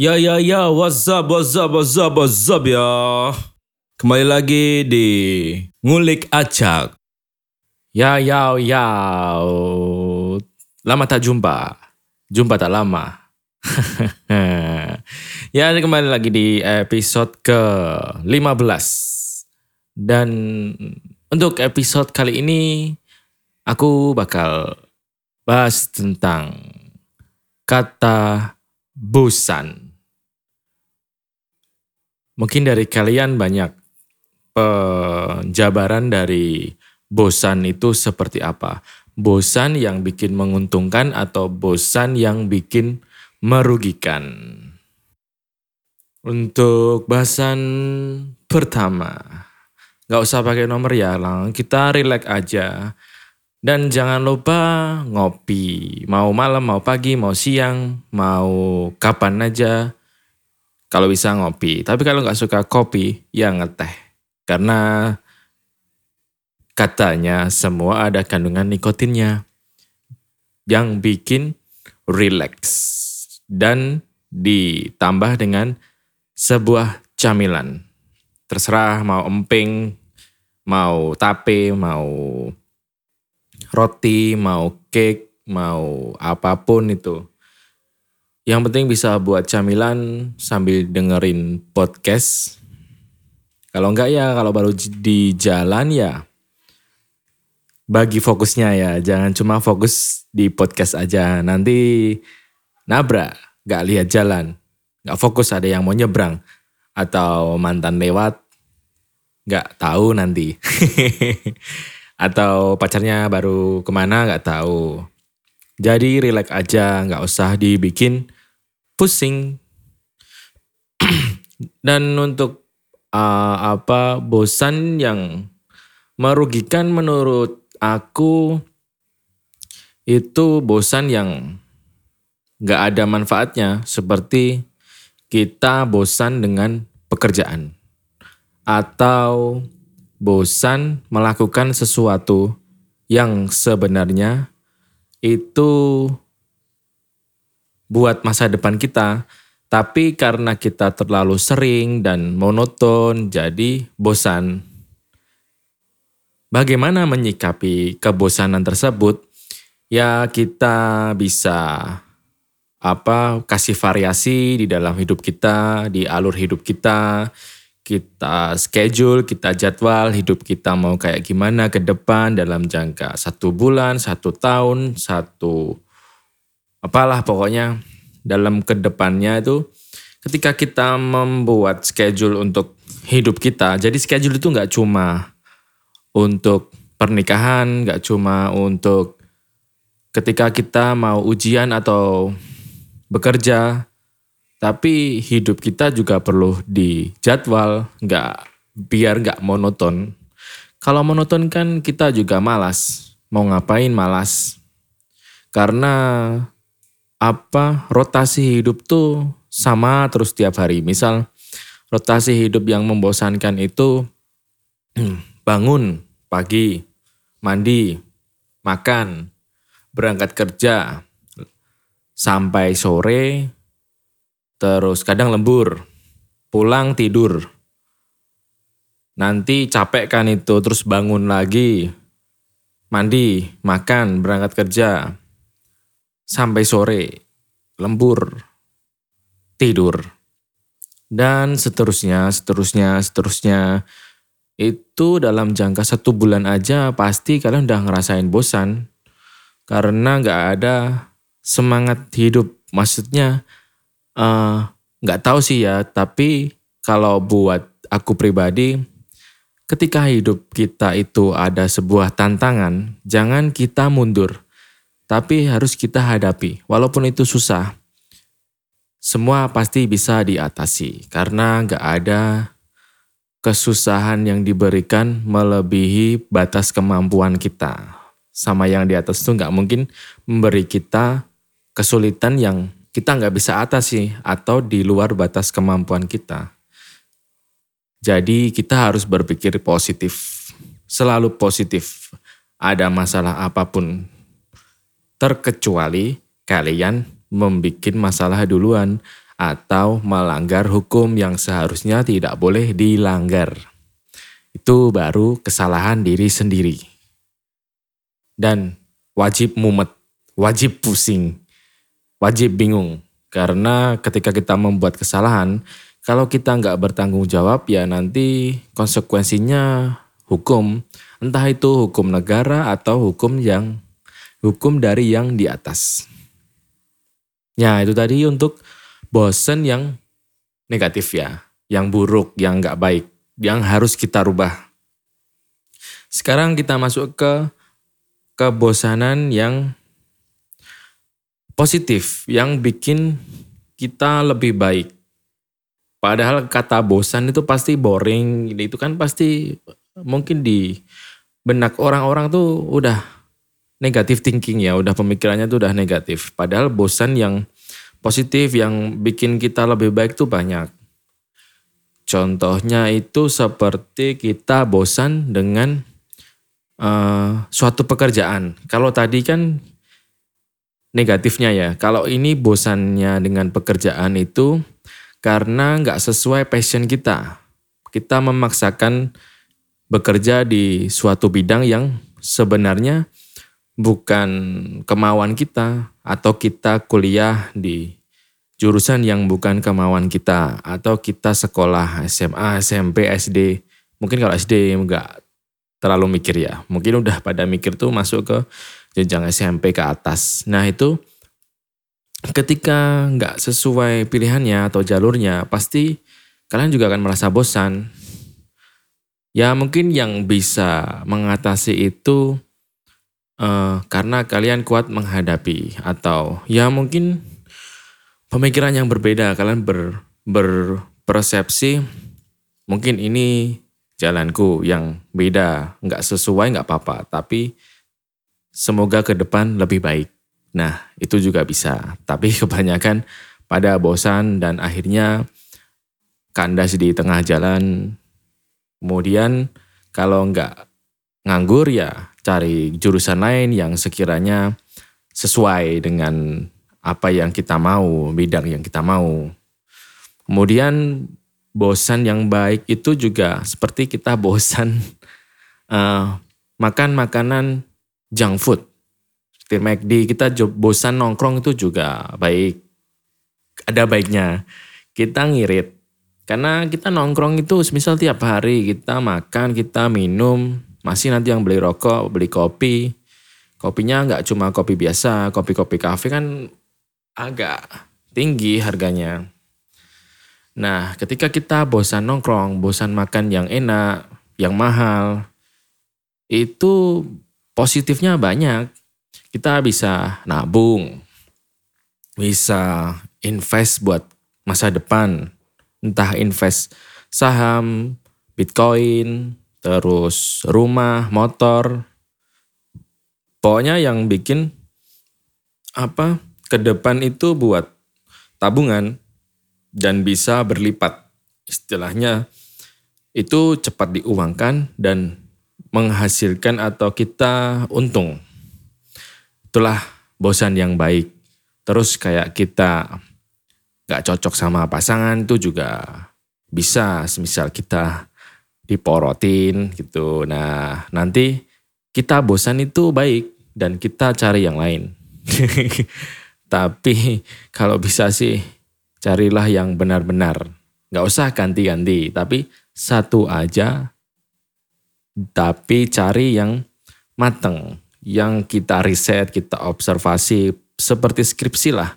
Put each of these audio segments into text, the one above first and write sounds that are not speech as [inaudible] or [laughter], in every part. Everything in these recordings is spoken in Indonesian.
Ya ya ya, what's up, what's up, what's up, what's up ya. Kembali lagi di Ngulik Acak. Ya ya ya. Lama tak jumpa. Jumpa tak lama. [laughs] ya, kembali lagi di episode ke-15. Dan untuk episode kali ini aku bakal bahas tentang kata bosan. Mungkin dari kalian banyak penjabaran dari bosan itu seperti apa. Bosan yang bikin menguntungkan atau bosan yang bikin merugikan. Untuk bahasan pertama, nggak usah pakai nomor ya, lang. Kita relax aja. Dan jangan lupa ngopi, mau malam, mau pagi, mau siang, mau kapan aja. Kalau bisa ngopi, tapi kalau nggak suka kopi, ya ngeteh. Karena katanya semua ada kandungan nikotinnya yang bikin relax dan ditambah dengan sebuah camilan. Terserah mau emping, mau tape, mau roti, mau cake, mau apa pun itu. Yang penting bisa buat camilan sambil dengerin podcast. Kalau enggak ya, kalau baru di jalan ya bagi fokusnya ya. Jangan cuma fokus di podcast aja. Nanti nabrak, nggak lihat jalan. Nggak fokus ada yang mau nyebrang. Atau mantan lewat, nggak tahu nanti. [laughs] Atau pacarnya baru ke mana nggak tahu. Jadi relax aja, nggak usah dibikin pusing. [clears throat] Dan untuk uh, apa bosan yang merugikan menurut aku itu bosan yang nggak ada manfaatnya seperti kita bosan dengan pekerjaan atau bosan melakukan sesuatu yang sebenarnya itu buat masa depan kita, tapi karena kita terlalu sering dan monoton, jadi bosan. Bagaimana menyikapi kebosanan tersebut? Ya kita bisa apa kasih variasi di dalam hidup kita, di alur hidup kita, kita schedule, kita jadwal hidup kita mau kayak gimana ke depan dalam jangka satu bulan, satu tahun, satu apalah pokoknya dalam ke depannya itu ketika kita membuat schedule untuk hidup kita, jadi schedule itu nggak cuma untuk pernikahan, nggak cuma untuk ketika kita mau ujian atau bekerja, tapi hidup kita juga perlu dijadwal, nggak biar nggak monoton. Kalau monoton kan kita juga malas, mau ngapain malas. Karena apa rotasi hidup tuh sama terus tiap hari. Misal rotasi hidup yang membosankan itu bangun pagi, mandi, makan, berangkat kerja, sampai sore Terus kadang lembur, pulang tidur. Nanti capek kan itu, terus bangun lagi, mandi, makan, berangkat kerja. Sampai sore, lembur, tidur. Dan seterusnya, seterusnya, seterusnya. Itu dalam jangka satu bulan aja pasti kalian udah ngerasain bosan. Karena nggak ada semangat hidup. Maksudnya Eh, nggak uh, tahu sih ya, tapi kalau buat aku pribadi, ketika hidup kita itu ada sebuah tantangan, jangan kita mundur, tapi harus kita hadapi. Walaupun itu susah, semua pasti bisa diatasi karena nggak ada kesusahan yang diberikan melebihi batas kemampuan kita. Sama yang di atas itu nggak mungkin memberi kita kesulitan yang kita nggak bisa atasi atau di luar batas kemampuan kita. Jadi kita harus berpikir positif, selalu positif. Ada masalah apa pun, terkecuali kalian membuat masalah duluan atau melanggar hukum yang seharusnya tidak boleh dilanggar. Itu baru kesalahan diri sendiri. Dan wajib mumet, wajib pusing, wajib bingung. Karena ketika kita membuat kesalahan, kalau kita nggak bertanggung jawab ya nanti konsekuensinya hukum. Entah itu hukum negara atau hukum yang hukum dari yang di atas. Ya itu tadi untuk bosen yang negatif ya, yang buruk, yang nggak baik, yang harus kita rubah. Sekarang kita masuk ke kebosanan yang positif, yang bikin kita lebih baik. Padahal kata bosan itu pasti boring, itu kan pasti mungkin di benak orang-orang tuh udah negatif thinking ya, udah pemikirannya tuh udah negatif. Padahal bosan yang positif yang bikin kita lebih baik tuh banyak. Contohnya itu seperti kita bosan dengan uh, suatu pekerjaan. Kalau tadi kan negatifnya ya. Kalau ini bosannya dengan pekerjaan itu karena nggak sesuai passion kita. Kita memaksakan bekerja di suatu bidang yang sebenarnya bukan kemauan kita atau kita kuliah di jurusan yang bukan kemauan kita atau kita sekolah SMA, SMP, SD. Mungkin kalau SD enggak terlalu mikir ya. Mungkin udah pada mikir tuh masuk ke jenjang SMP ke atas. Nah itu ketika nggak sesuai pilihannya atau jalurnya pasti kalian juga akan merasa bosan. Ya mungkin yang bisa mengatasi itu uh, karena kalian kuat menghadapi atau ya mungkin pemikiran yang berbeda kalian ber, berpersepsi mungkin ini jalanku yang beda nggak sesuai nggak apa-apa tapi semoga ke depan lebih baik. Nah itu juga bisa. Tapi [laughs] kebanyakan pada bosan dan akhirnya kandas di tengah jalan. Kemudian kalau nggak nganggur ya cari jurusan lain yang sekiranya sesuai dengan apa yang kita mau, bidang yang kita mau. Kemudian bosan yang baik itu juga seperti kita bosan uh, [laughs] makan makanan junk food. Seperti McD, kita bosan nongkrong itu juga baik. Ada baiknya. Kita ngirit. Karena kita nongkrong itu misal tiap hari kita makan, kita minum, masih nanti yang beli rokok, beli kopi. Kopinya nggak cuma kopi biasa, kopi-kopi kafe kan agak tinggi harganya. Nah, ketika kita bosan nongkrong, bosan makan yang enak, yang mahal, itu positifnya banyak. Kita bisa nabung, bisa invest buat masa depan, entah invest saham, bitcoin, terus rumah, motor. Pokoknya yang bikin apa ke depan itu buat tabungan dan bisa berlipat. Istilahnya itu cepat diuangkan dan menghasilkan atau kita untung. Itulah bosan yang baik. Terus kayak kita gak cocok sama pasangan itu juga bisa. Misal kita diporotin gitu. Nah, nanti kita bosan itu baik dan kita cari yang lain. [laughs] Tapi kalau bisa sih carilah yang benar-benar. Gak usah ganti-ganti, tapi satu aja. Tapi cari yang mateng, yang kita riset, kita observasi, seperti skripsi lah.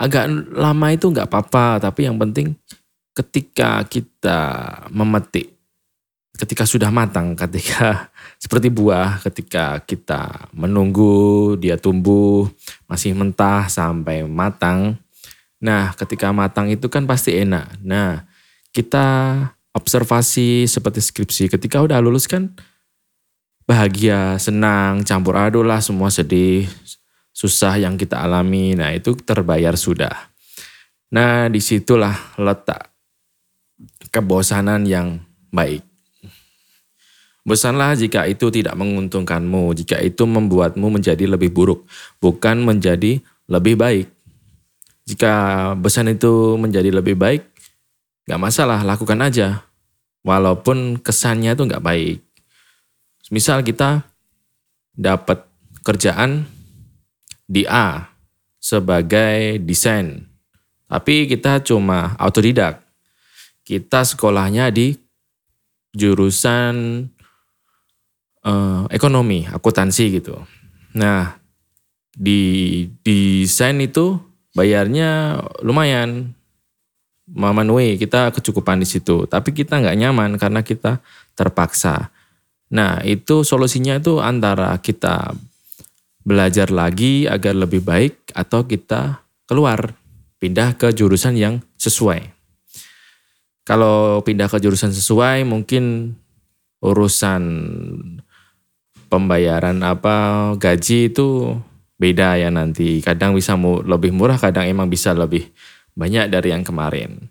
Agak lama itu nggak apa-apa, tapi yang penting ketika kita memetik ketika sudah matang, ketika [laughs] seperti buah, ketika kita menunggu dia tumbuh masih mentah sampai matang. Nah, ketika matang itu kan pasti enak. Nah, kita observasi seperti skripsi. Ketika udah lulus kan bahagia, senang, campur aduk lah semua sedih, susah yang kita alami. Nah, itu terbayar sudah. Nah, di situlah letak kebosanan yang baik. Bosanlah jika itu tidak menguntungkanmu, jika itu membuatmu menjadi lebih buruk, bukan menjadi lebih baik. Jika bosan itu menjadi lebih baik, gak masalah, lakukan aja. Walaupun kesannya itu gak baik. Misal kita dapat kerjaan di A sebagai desain, tapi kita cuma autodidak. Kita sekolahnya di jurusan uh, ekonomi, akuntansi gitu. Nah, di desain itu bayarnya lumayan. Way, kita kecukupan di situ. Tapi kita nggak nyaman karena kita terpaksa. Nah, itu solusinya itu antara kita belajar lagi agar lebih baik atau kita keluar, pindah ke jurusan yang sesuai. Kalau pindah ke jurusan sesuai mungkin urusan pembayaran apa gaji itu beda ya nanti. Kadang bisa lebih murah, kadang emang bisa lebih banyak dari yang kemarin.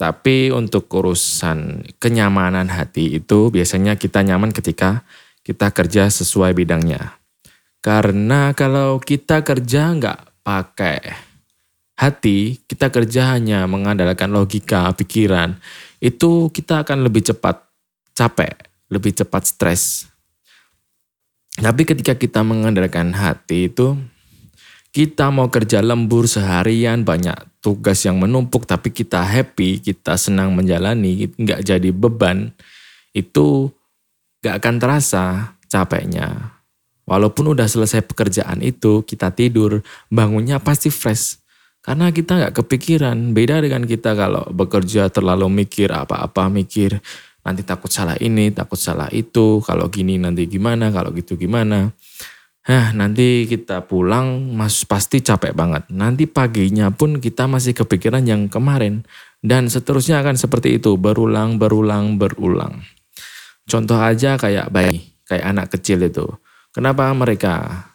Tapi untuk urusan kenyamanan hati itu biasanya kita nyaman ketika kita kerja sesuai bidangnya. Karena kalau kita kerja nggak pakai hati, kita kerja hanya mengandalkan logika, pikiran, itu kita akan lebih cepat capek, lebih cepat stres. Tapi ketika kita mengandalkan hati itu, kita mau kerja lembur seharian, banyak tugas yang menumpuk, tapi kita happy, kita senang menjalani, nggak jadi beban, itu nggak akan terasa capeknya. Walaupun udah selesai pekerjaan itu, kita tidur, bangunnya pasti fresh. Karena kita nggak kepikiran, beda dengan kita kalau bekerja terlalu mikir apa-apa, mikir nanti takut salah ini, takut salah itu, kalau gini nanti gimana, kalau gitu gimana. Nah, nanti kita pulang mas pasti capek banget. Nanti paginya pun kita masih kepikiran yang kemarin. Dan seterusnya akan seperti itu, berulang, berulang, berulang. Contoh aja kayak bayi, kayak anak kecil itu. Kenapa mereka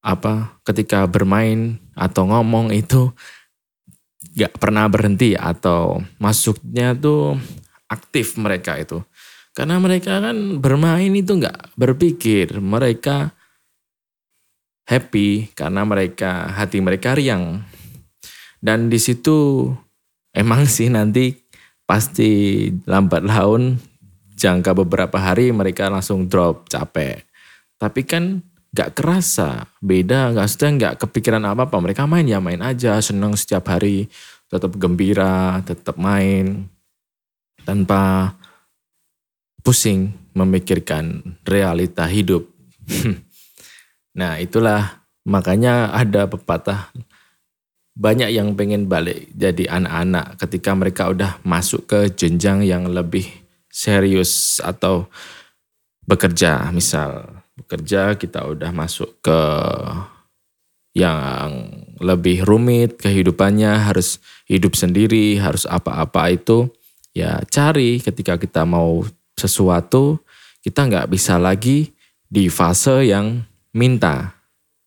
apa ketika bermain atau ngomong itu gak pernah berhenti atau masuknya tuh aktif mereka itu. Karena mereka kan bermain itu gak berpikir. Mereka happy karena mereka hati mereka riang. Dan di situ emang sih nanti pasti lambat laun jangka beberapa hari mereka langsung drop capek. Tapi kan gak kerasa beda. Gak sudah gak kepikiran apa apa mereka main ya main aja senang setiap hari. Tetap gembira tetap main tanpa pusing memikirkan realita hidup. [laughs] Nah itulah makanya ada pepatah banyak yang pengen balik jadi anak-anak ketika mereka udah masuk ke jenjang yang lebih serius atau bekerja. Misal bekerja kita udah masuk ke yang lebih rumit kehidupannya harus hidup sendiri harus apa-apa itu ya cari ketika kita mau sesuatu kita nggak bisa lagi di fase yang minta.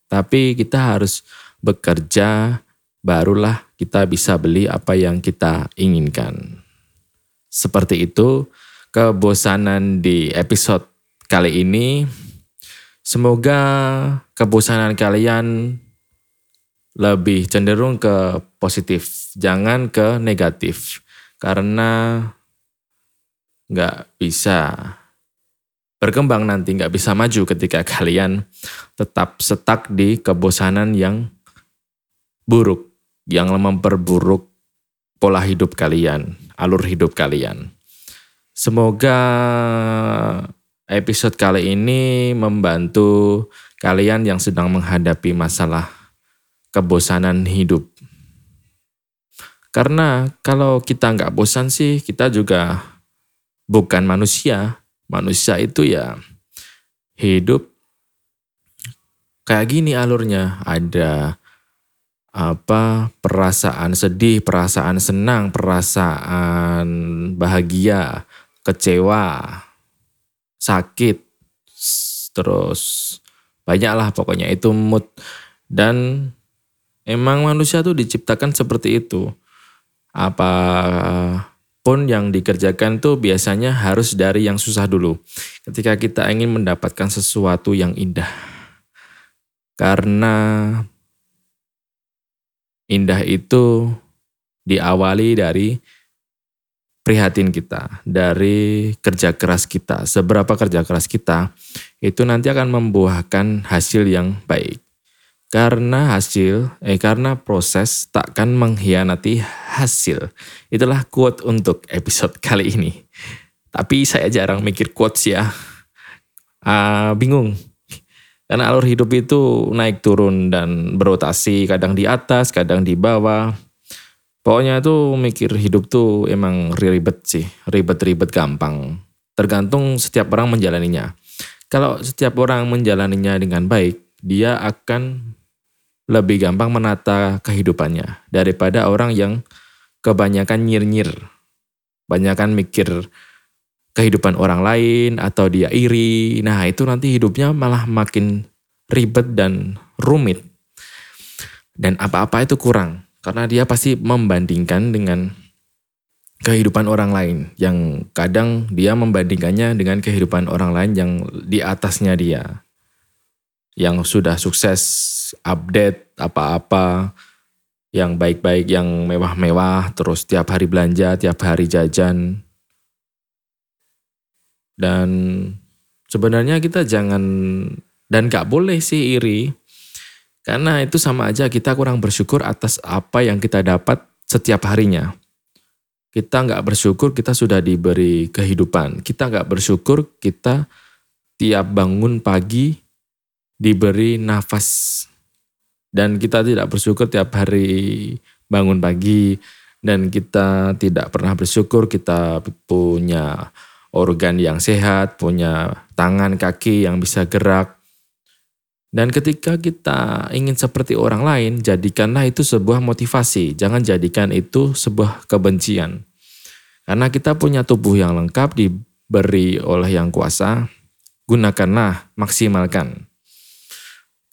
Tapi kita harus bekerja barulah kita bisa beli apa yang kita inginkan. Seperti itu kebosanan di episode kali ini. Semoga kebosanan kalian lebih cenderung ke positif, jangan ke negatif. Karena nggak bisa berkembang nanti, nggak bisa maju ketika [laughs] kalian tetap setak di kebosanan yang buruk, yang memperburuk pola hidup kalian, alur hidup kalian. Semoga episode kali ini membantu kalian yang sedang menghadapi masalah kebosanan hidup. Karena kalau kita nggak bosan sih, kita juga bukan manusia. Manusia itu ya hidup kayak gini alurnya. Ada apa perasaan sedih, perasaan senang, perasaan bahagia, kecewa, sakit, terus banyaklah pokoknya itu mood dan emang manusia tuh diciptakan seperti itu. Apa pun yang dikerjakan tuh biasanya harus dari yang susah dulu. Ketika kita ingin mendapatkan sesuatu yang indah. Karena indah itu diawali dari prihatin kita, dari kerja keras kita. Seberapa kerja keras kita, itu nanti akan membuahkan hasil yang baik. Karena hasil, eh karena proses takkan mengkhianati hasil. Itulah quote untuk episode [laughs] kali ini. Tapi saya jarang mikir quotes ya. Uh, bingung. Karena alur hidup itu naik turun dan berotasi, kadang di atas, kadang di bawah Pokoknya tuh mikir hidup tuh emang ribet sih, ribet-ribet gampang. Tergantung setiap orang menjalaninya. Kalau setiap orang menjalaninya dengan baik, dia akan lebih gampang menata kehidupannya daripada orang yang kebanyakan nyir-nyir. Banyakan mikir kehidupan orang lain atau dia iri. Nah, itu nanti hidupnya malah makin ribet dan rumit. Dan apa-apa itu kurang karena dia pasti membandingkan dengan kehidupan orang lain yang kadang dia membandingkannya dengan kehidupan orang lain yang di atasnya dia. Yang sudah sukses update apa-apa yang baik-baik, yang mewah-mewah, terus tiap hari belanja, tiap hari jajan. Dan sebenarnya kita jangan dan gak boleh sih iri karena itu sama aja kita kurang bersyukur atas apa yang kita dapat setiap harinya. Kita nggak bersyukur kita sudah diberi kehidupan. Kita nggak bersyukur kita tiap bangun pagi diberi nafas. Dan kita tidak bersyukur tiap hari bangun pagi. Dan kita tidak pernah bersyukur kita punya organ yang sehat, punya tangan, kaki yang bisa gerak, dan ketika kita ingin seperti orang lain, jadikanlah itu sebuah motivasi. Jangan jadikan itu sebuah kebencian. Karena kita punya tubuh yang lengkap diberi oleh yang kuasa, gunakanlah, maksimalkan.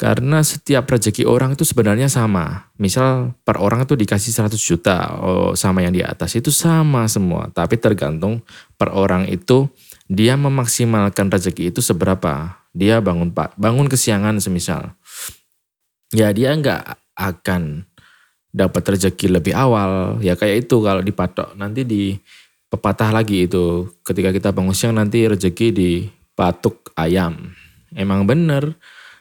Karena setiap rezeki orang itu sebenarnya sama. Misal per orang itu dikasih 100 juta oh, sama yang di atas itu sama semua. Tapi tergantung per orang itu dia memaksimalkan rezeki itu seberapa. Dia bangun pak bangun kesiangan semisal. Ya dia nggak akan dapat rezeki lebih awal. Ya kayak itu kalau dipatok nanti di pepatah lagi itu. Ketika kita bangun siang nanti rezeki di patuk ayam. Emang bener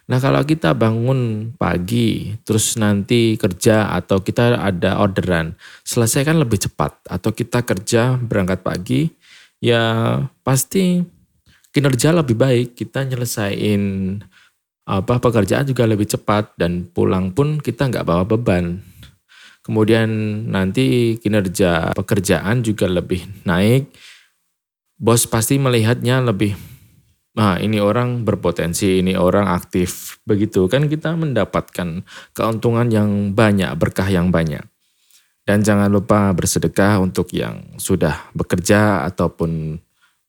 nah kalau kita bangun pagi terus nanti kerja atau kita ada orderan selesaikan lebih cepat atau kita kerja berangkat pagi ya pasti kinerja lebih baik, kita nyelesain apa pekerjaan juga lebih cepat dan pulang pun kita nggak bawa beban. Kemudian nanti kinerja pekerjaan juga lebih naik. Bos pasti melihatnya lebih, nah ini orang berpotensi, ini orang aktif. Begitu kan kita mendapatkan keuntungan yang banyak, berkah yang banyak. Dan jangan lupa bersedekah untuk yang sudah bekerja ataupun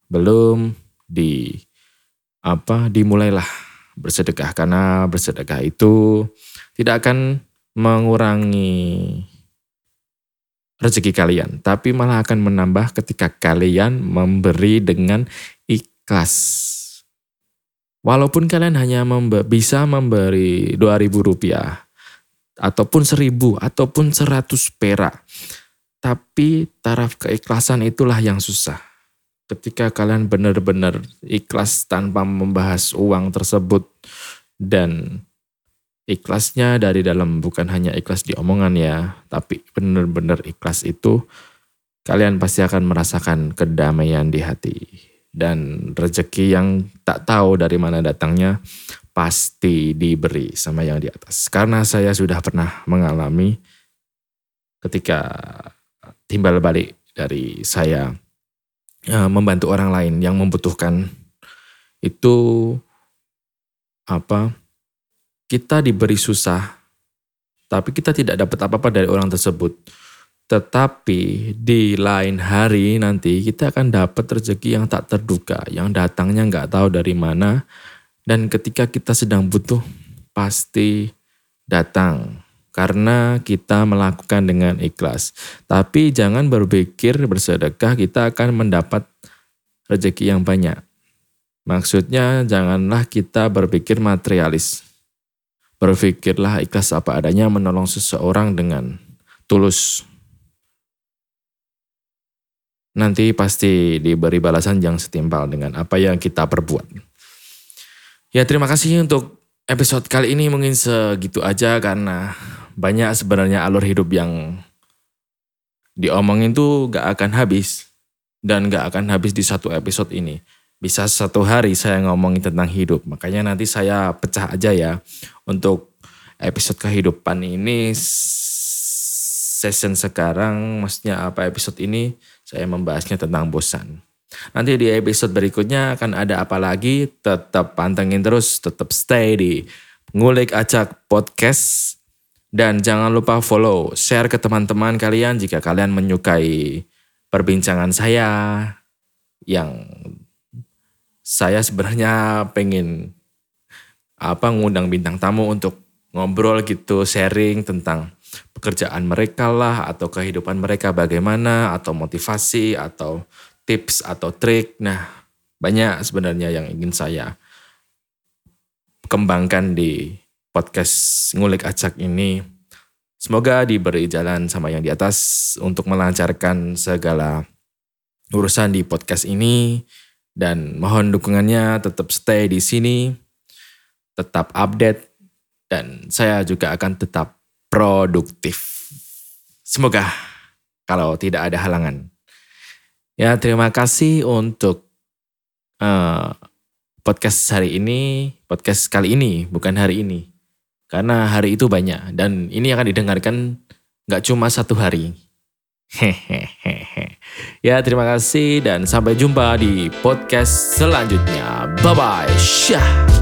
belum di apa dimulailah bersedekah karena bersedekah itu tidak akan mengurangi rezeki kalian, tapi malah akan menambah ketika kalian memberi dengan ikhlas. Walaupun kalian hanya membe bisa memberi 2000 rupiah, ataupun 1000, ataupun 100 perak, tapi taraf keikhlasan itulah yang susah. Ketika kalian benar-benar ikhlas tanpa membahas uang tersebut dan ikhlasnya dari dalam bukan hanya ikhlas di omongan ya, tapi benar-benar ikhlas itu kalian pasti akan merasakan kedamaian di hati dan rezeki yang tak tahu dari mana datangnya pasti diberi sama yang di atas. Karena saya sudah pernah mengalami ketika timbal balik dari saya uh, membantu orang lain yang membutuhkan itu apa kita diberi susah tapi kita tidak dapat apa-apa dari orang tersebut tetapi di lain hari nanti kita akan dapat rezeki yang tak terduga yang datangnya nggak tahu dari mana dan ketika kita sedang butuh pasti datang karena kita melakukan dengan ikhlas. Tapi jangan berpikir bersedekah kita akan mendapat rezeki yang banyak. Maksudnya janganlah kita berpikir materialis. Berpikirlah ikhlas apa adanya menolong seseorang dengan tulus. Nanti pasti diberi balasan yang setimpal dengan apa yang kita perbuat. Ya terima kasih untuk episode kali ini mungkin segitu aja karena banyak sebenarnya alur hidup yang diomongin tuh gak akan habis dan gak akan habis di satu episode ini bisa satu hari saya ngomongin tentang hidup. Makanya nanti saya pecah aja ya untuk episode kehidupan ini session sekarang maksudnya apa episode ini saya membahasnya tentang bosan. Nanti di episode berikutnya akan ada apa lagi tetap pantengin terus tetap stay di ngulik acak podcast dan jangan lupa follow share ke teman-teman kalian jika kalian menyukai perbincangan saya yang saya sebenarnya pengen apa ngundang bintang tamu untuk ngobrol gitu, sharing tentang pekerjaan mereka lah atau kehidupan mereka bagaimana atau motivasi atau tips atau trik. Nah, banyak sebenarnya yang ingin saya kembangkan di podcast ngulik acak ini. Semoga diberi jalan sama yang di atas untuk melancarkan segala urusan di podcast ini dan mohon dukungannya tetap stay di sini, tetap update, dan saya juga akan tetap produktif. Semoga kalau tidak ada halangan. Ya terima kasih untuk uh, podcast hari ini, podcast kali ini, bukan hari ini. Karena hari itu banyak dan ini akan didengarkan nggak cuma satu hari, Hehehe. [laughs] Ya terima kasih dan sampai jumpa di podcast selanjutnya. Bye bye. Syah.